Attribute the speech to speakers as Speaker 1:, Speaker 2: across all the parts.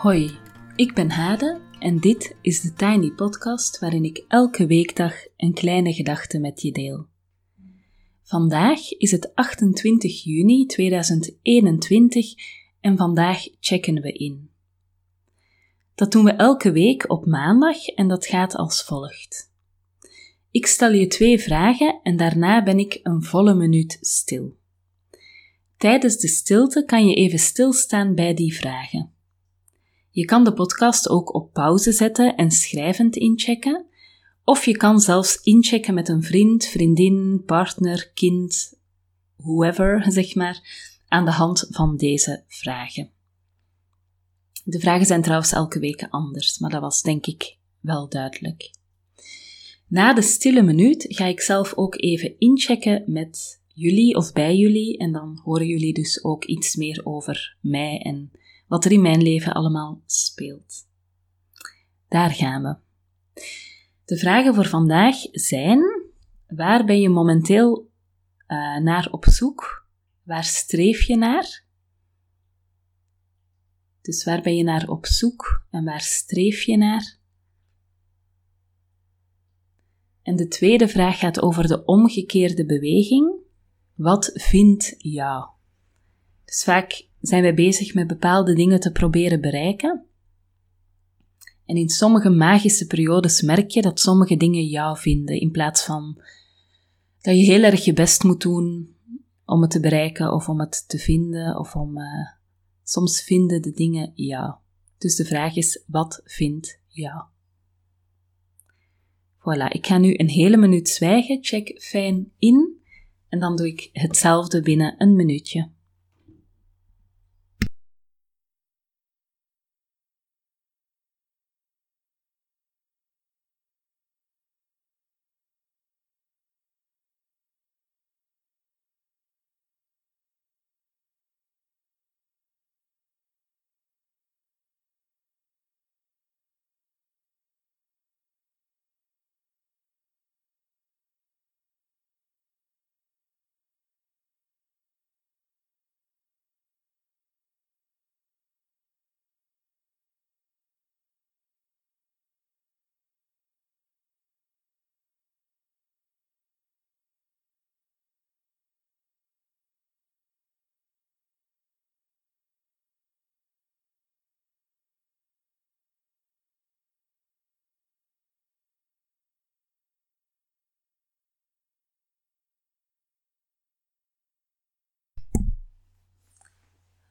Speaker 1: Hoi, ik ben Hade en dit is de Tiny Podcast waarin ik elke weekdag een kleine gedachte met je deel. Vandaag is het 28 juni 2021 en vandaag checken we in. Dat doen we elke week op maandag en dat gaat als volgt. Ik stel je twee vragen en daarna ben ik een volle minuut stil. Tijdens de stilte kan je even stilstaan bij die vragen. Je kan de podcast ook op pauze zetten en schrijvend inchecken, of je kan zelfs inchecken met een vriend, vriendin, partner, kind, whoever, zeg maar, aan de hand van deze vragen. De vragen zijn trouwens elke week anders, maar dat was denk ik wel duidelijk. Na de stille minuut ga ik zelf ook even inchecken met jullie of bij jullie en dan horen jullie dus ook iets meer over mij en wat er in mijn leven allemaal speelt. Daar gaan we. De vragen voor vandaag zijn: waar ben je momenteel uh, naar op zoek? Waar streef je naar? Dus waar ben je naar op zoek en waar streef je naar? En de tweede vraag gaat over de omgekeerde beweging. Wat vindt jou? Dus vaak zijn wij bezig met bepaalde dingen te proberen bereiken. En in sommige magische periodes merk je dat sommige dingen jou vinden, in plaats van dat je heel erg je best moet doen om het te bereiken of om het te vinden of om. Uh, soms vinden de dingen jou. Dus de vraag is: wat vindt jou? Voilà, ik ga nu een hele minuut zwijgen. Check fijn in. En dan doe ik hetzelfde binnen een minuutje.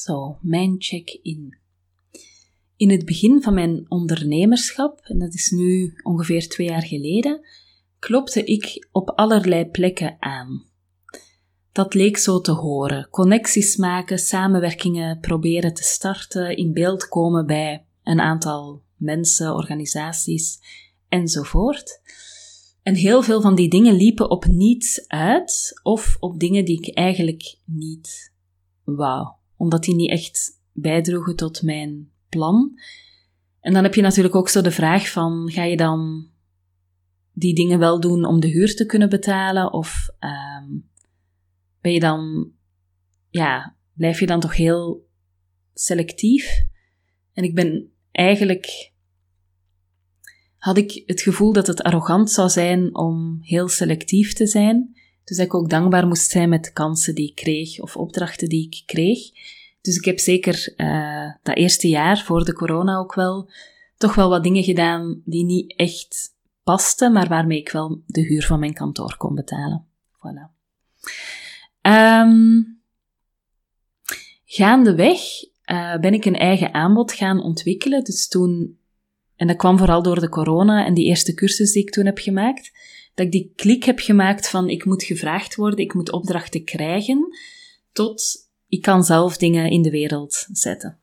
Speaker 1: Zo, mijn check-in. In het begin van mijn ondernemerschap, en dat is nu ongeveer twee jaar geleden, klopte ik op allerlei plekken aan. Dat leek zo te horen. Connecties maken, samenwerkingen proberen te starten, in beeld komen bij een aantal mensen, organisaties enzovoort. En heel veel van die dingen liepen op niets uit of op dingen die ik eigenlijk niet wou omdat die niet echt bijdroegen tot mijn plan. En dan heb je natuurlijk ook zo de vraag van, ga je dan die dingen wel doen om de huur te kunnen betalen? Of um, ben je dan, ja, blijf je dan toch heel selectief? En ik ben eigenlijk, had ik het gevoel dat het arrogant zou zijn om heel selectief te zijn. Dus dat ik ook dankbaar moest zijn met kansen die ik kreeg of opdrachten die ik kreeg. Dus ik heb zeker uh, dat eerste jaar voor de corona ook wel toch wel wat dingen gedaan die niet echt pasten, maar waarmee ik wel de huur van mijn kantoor kon betalen. Voilà. Um, gaandeweg uh, ben ik een eigen aanbod gaan ontwikkelen. Dus toen, en dat kwam vooral door de corona en die eerste cursus die ik toen heb gemaakt, dat ik die klik heb gemaakt van ik moet gevraagd worden, ik moet opdrachten krijgen, tot ik kan zelf dingen in de wereld zetten.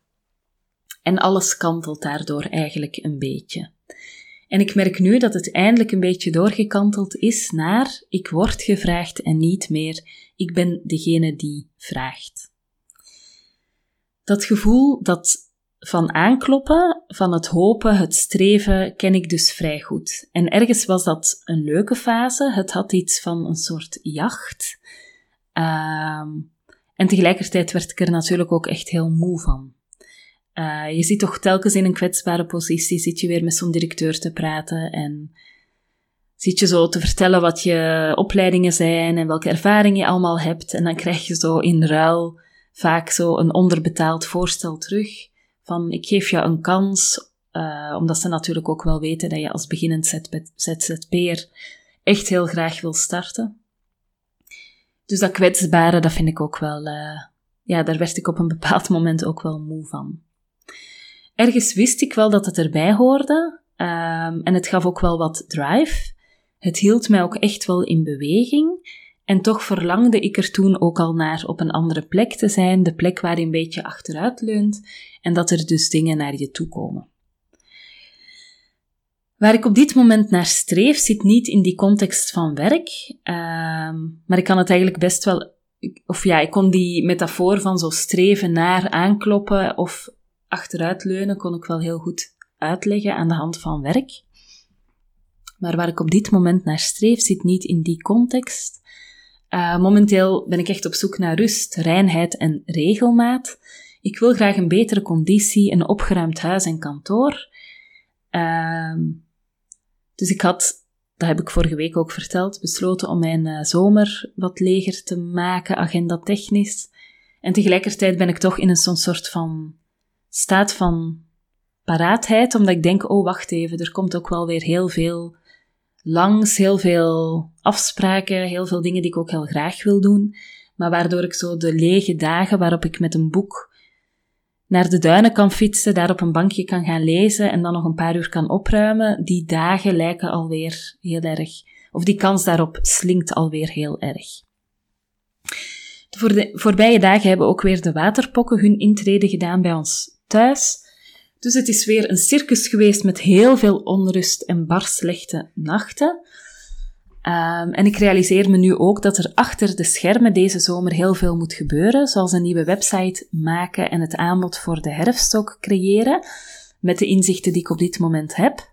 Speaker 1: En alles kantelt daardoor eigenlijk een beetje. En ik merk nu dat het eindelijk een beetje doorgekanteld is naar ik word gevraagd en niet meer ik ben degene die vraagt. Dat gevoel dat van aankloppen, van het hopen, het streven, ken ik dus vrij goed. En ergens was dat een leuke fase. Het had iets van een soort jacht. Uh, en tegelijkertijd werd ik er natuurlijk ook echt heel moe van. Uh, je zit toch telkens in een kwetsbare positie, zit je weer met zo'n directeur te praten en zit je zo te vertellen wat je opleidingen zijn en welke ervaringen je allemaal hebt. En dan krijg je zo in ruil vaak zo een onderbetaald voorstel terug van ik geef jou een kans, uh, omdat ze natuurlijk ook wel weten dat je als beginnend ZZP'er echt heel graag wil starten. Dus dat kwetsbare, dat vind ik ook wel, uh, ja, daar werd ik op een bepaald moment ook wel moe van. Ergens wist ik wel dat het erbij hoorde, um, en het gaf ook wel wat drive. Het hield mij ook echt wel in beweging. En toch verlangde ik er toen ook al naar op een andere plek te zijn, de plek waar je een beetje achteruit leunt en dat er dus dingen naar je toe komen. Waar ik op dit moment naar streef, zit niet in die context van werk, ehm, maar ik kan het eigenlijk best wel, of ja, ik kon die metafoor van zo streven naar aankloppen of achteruitleunen, kon ik wel heel goed uitleggen aan de hand van werk. Maar waar ik op dit moment naar streef, zit niet in die context. Uh, momenteel ben ik echt op zoek naar rust, reinheid en regelmaat. Ik wil graag een betere conditie, een opgeruimd huis en kantoor. Uh, dus ik had, dat heb ik vorige week ook verteld, besloten om mijn uh, zomer wat leger te maken, agenda technisch. En tegelijkertijd ben ik toch in een soort van staat van paraatheid, omdat ik denk, oh wacht even, er komt ook wel weer heel veel langs, heel veel afspraken, heel veel dingen die ik ook heel graag wil doen, maar waardoor ik zo de lege dagen waarop ik met een boek naar de duinen kan fietsen, daar op een bankje kan gaan lezen en dan nog een paar uur kan opruimen, die dagen lijken alweer heel erg, of die kans daarop slinkt alweer heel erg. De voor de voorbije dagen hebben ook weer de waterpokken hun intrede gedaan bij ons thuis. Dus het is weer een circus geweest met heel veel onrust en bar slechte nachten. Um, en ik realiseer me nu ook dat er achter de schermen deze zomer heel veel moet gebeuren, zoals een nieuwe website maken en het aanbod voor de herfstok creëren, met de inzichten die ik op dit moment heb.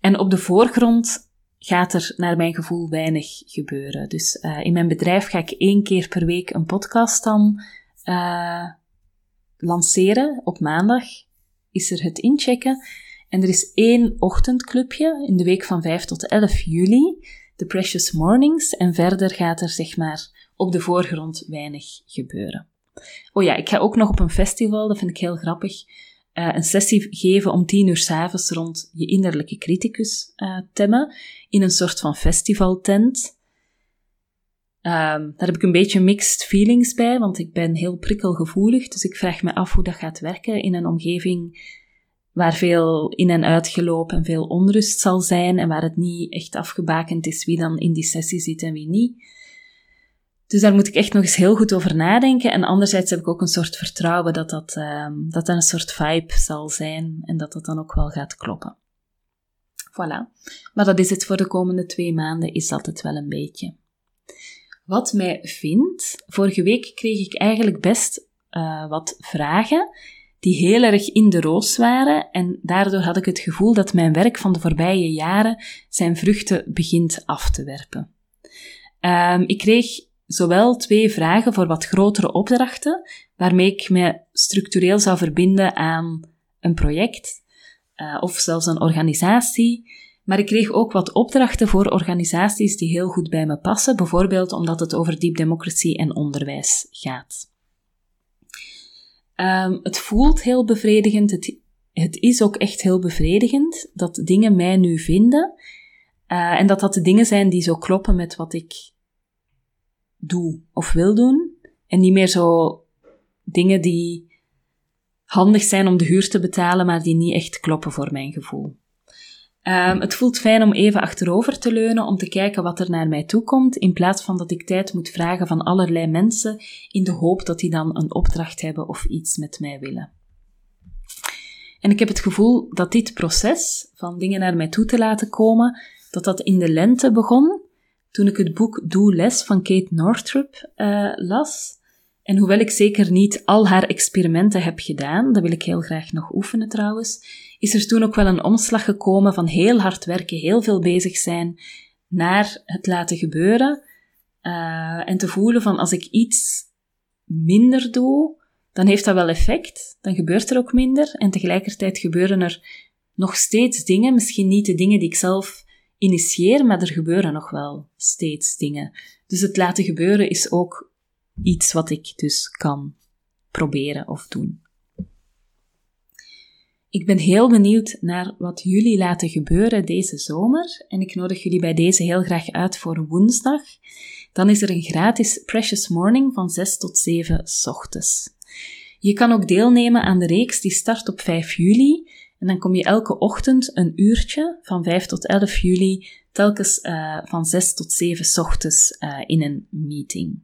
Speaker 1: En op de voorgrond gaat er naar mijn gevoel weinig gebeuren. Dus uh, in mijn bedrijf ga ik één keer per week een podcast dan uh, lanceren op maandag is er het inchecken. En er is één ochtendclubje in de week van 5 tot 11 juli, de Precious Mornings. En verder gaat er zeg maar op de voorgrond weinig gebeuren. Oh ja, ik ga ook nog op een festival, dat vind ik heel grappig, uh, een sessie geven om tien uur s'avonds rond je innerlijke criticus uh, temmen, in een soort van festivaltent. Um, daar heb ik een beetje mixed feelings bij, want ik ben heel prikkelgevoelig. Dus ik vraag me af hoe dat gaat werken in een omgeving waar veel in- en uitgelopen en veel onrust zal zijn en waar het niet echt afgebakend is wie dan in die sessie zit en wie niet. Dus daar moet ik echt nog eens heel goed over nadenken. En anderzijds heb ik ook een soort vertrouwen dat dat, um, dat, dat een soort vibe zal zijn en dat dat dan ook wel gaat kloppen. Voilà. Maar dat is het voor de komende twee maanden, is het wel een beetje. Wat mij vindt, vorige week kreeg ik eigenlijk best uh, wat vragen die heel erg in de roos waren en daardoor had ik het gevoel dat mijn werk van de voorbije jaren zijn vruchten begint af te werpen. Um, ik kreeg zowel twee vragen voor wat grotere opdrachten, waarmee ik me structureel zou verbinden aan een project uh, of zelfs een organisatie, maar ik kreeg ook wat opdrachten voor organisaties die heel goed bij me passen, bijvoorbeeld omdat het over deep democracy en onderwijs gaat. Um, het voelt heel bevredigend, het, is ook echt heel bevredigend dat dingen mij nu vinden uh, en dat dat de dingen zijn die zo kloppen met wat ik doe of wil doen en niet meer zo dingen die handig zijn om de huur te betalen, maar die niet echt kloppen voor mijn gevoel. Um, het voelt fijn om even achterover te leunen, om te kijken wat er naar mij toe komt, in plaats van dat ik tijd moet vragen van allerlei mensen, in de hoop dat die dan een opdracht hebben of iets met mij willen. En ik heb het gevoel dat dit proces van dingen naar mij toe te laten komen, dat dat in de lente begon, toen ik het boek Doe Les van Kate Northrup uh, las. En hoewel ik zeker niet al haar experimenten heb gedaan, dat wil ik heel graag nog oefenen trouwens, is er toen ook wel een omslag gekomen van heel hard werken, heel veel bezig zijn, naar het laten gebeuren. Uh, en te voelen van als ik iets minder doe, dan heeft dat wel effect. Dan gebeurt er ook minder. En tegelijkertijd gebeuren er nog steeds dingen. Misschien niet de dingen die ik zelf initieer, maar er gebeuren nog wel steeds dingen. Dus het laten gebeuren is ook iets wat ik dus kan proberen of doen. Ik ben heel benieuwd naar wat jullie laten gebeuren deze zomer en ik nodig jullie bij deze heel graag uit voor woensdag. Dan is er een gratis Precious Morning van 6 tot 7 ochtends. Je kan ook deelnemen aan de reeks die start op 5 juli en dan kom je elke ochtend een uurtje van 5 tot 11 juli telkens uh, van 6 tot 7 ochtends uh, in een meeting.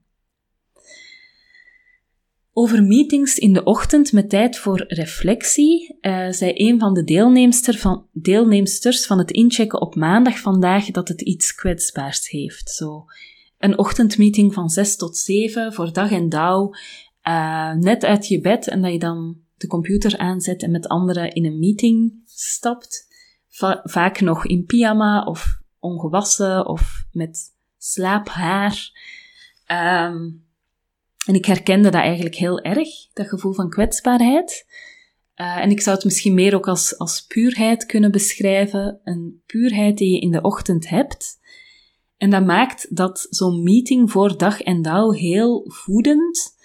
Speaker 1: Over meetings in de ochtend met tijd voor reflectie, uh, zei een van de deelnemster van, deelnemsters van het inchecken op maandag vandaag dat het iets kwetsbaars heeft. Zo, een ochtendmeeting van 6 tot 7 voor dag en dauw, uh, net uit je bed en dat je dan de computer aanzet en met anderen in een meeting stapt. Va vaak nog in pyjama of ongewassen of met slaaphaar. Um, en ik herkende dat eigenlijk heel erg, dat gevoel van kwetsbaarheid. Uh, en ik zou het misschien meer ook als, als puurheid kunnen beschrijven. Een puurheid die je in de ochtend hebt. En dat maakt dat zo'n meeting voor dag en dauw heel voedend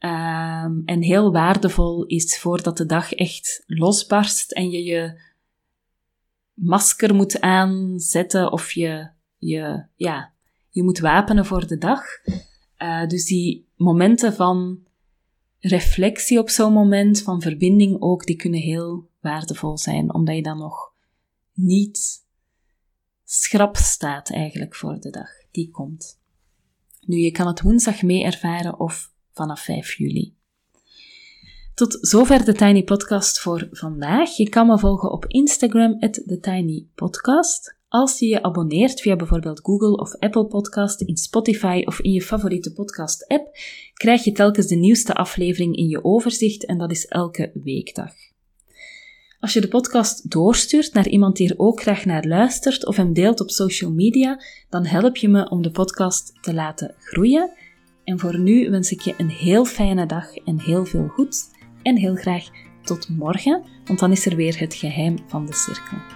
Speaker 1: uh, en heel waardevol is voordat de dag echt losbarst en je je masker moet aanzetten of je, je, ja, je moet wapenen voor de dag. Uh, dus die momenten van reflectie op zo'n moment, van verbinding ook, die kunnen heel waardevol zijn, omdat je dan nog niet schrap staat eigenlijk voor de dag die komt. Nu, je kan het woensdag mee ervaren of vanaf 5 juli. Tot zover de Tiny Podcast voor vandaag. Je kan me volgen op Instagram, at TheTinyPodcast. Als je je abonneert via bijvoorbeeld Google of Apple Podcast, in Spotify of in je favoriete podcast-app, krijg je telkens de nieuwste aflevering in je overzicht en dat is elke weekdag. Als je de podcast doorstuurt naar iemand die er ook graag naar luistert of hem deelt op social media, dan help je me om de podcast te laten groeien. En voor nu wens ik je een heel fijne dag en heel veel goed. En heel graag tot morgen, want dan is er weer het geheim van de cirkel.